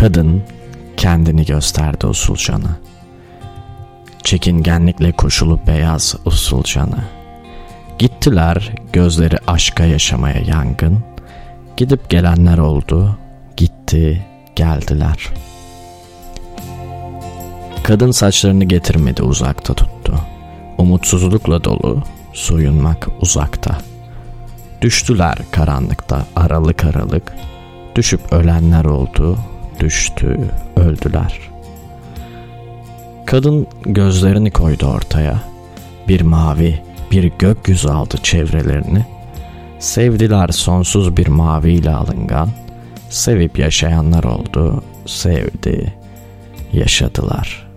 Kadın kendini gösterdi usulcana. Çekingenlikle koşulup beyaz usulcana. Gittiler gözleri aşka yaşamaya yangın. Gidip gelenler oldu, gitti, geldiler. Kadın saçlarını getirmedi uzakta tuttu. Umutsuzlukla dolu, soyunmak uzakta. Düştüler karanlıkta aralık aralık. Düşüp ölenler oldu, düştü, öldüler. Kadın gözlerini koydu ortaya. Bir mavi, bir gökyüzü aldı çevrelerini. Sevdiler sonsuz bir maviyle alıngan. Sevip yaşayanlar oldu, sevdi, yaşadılar.''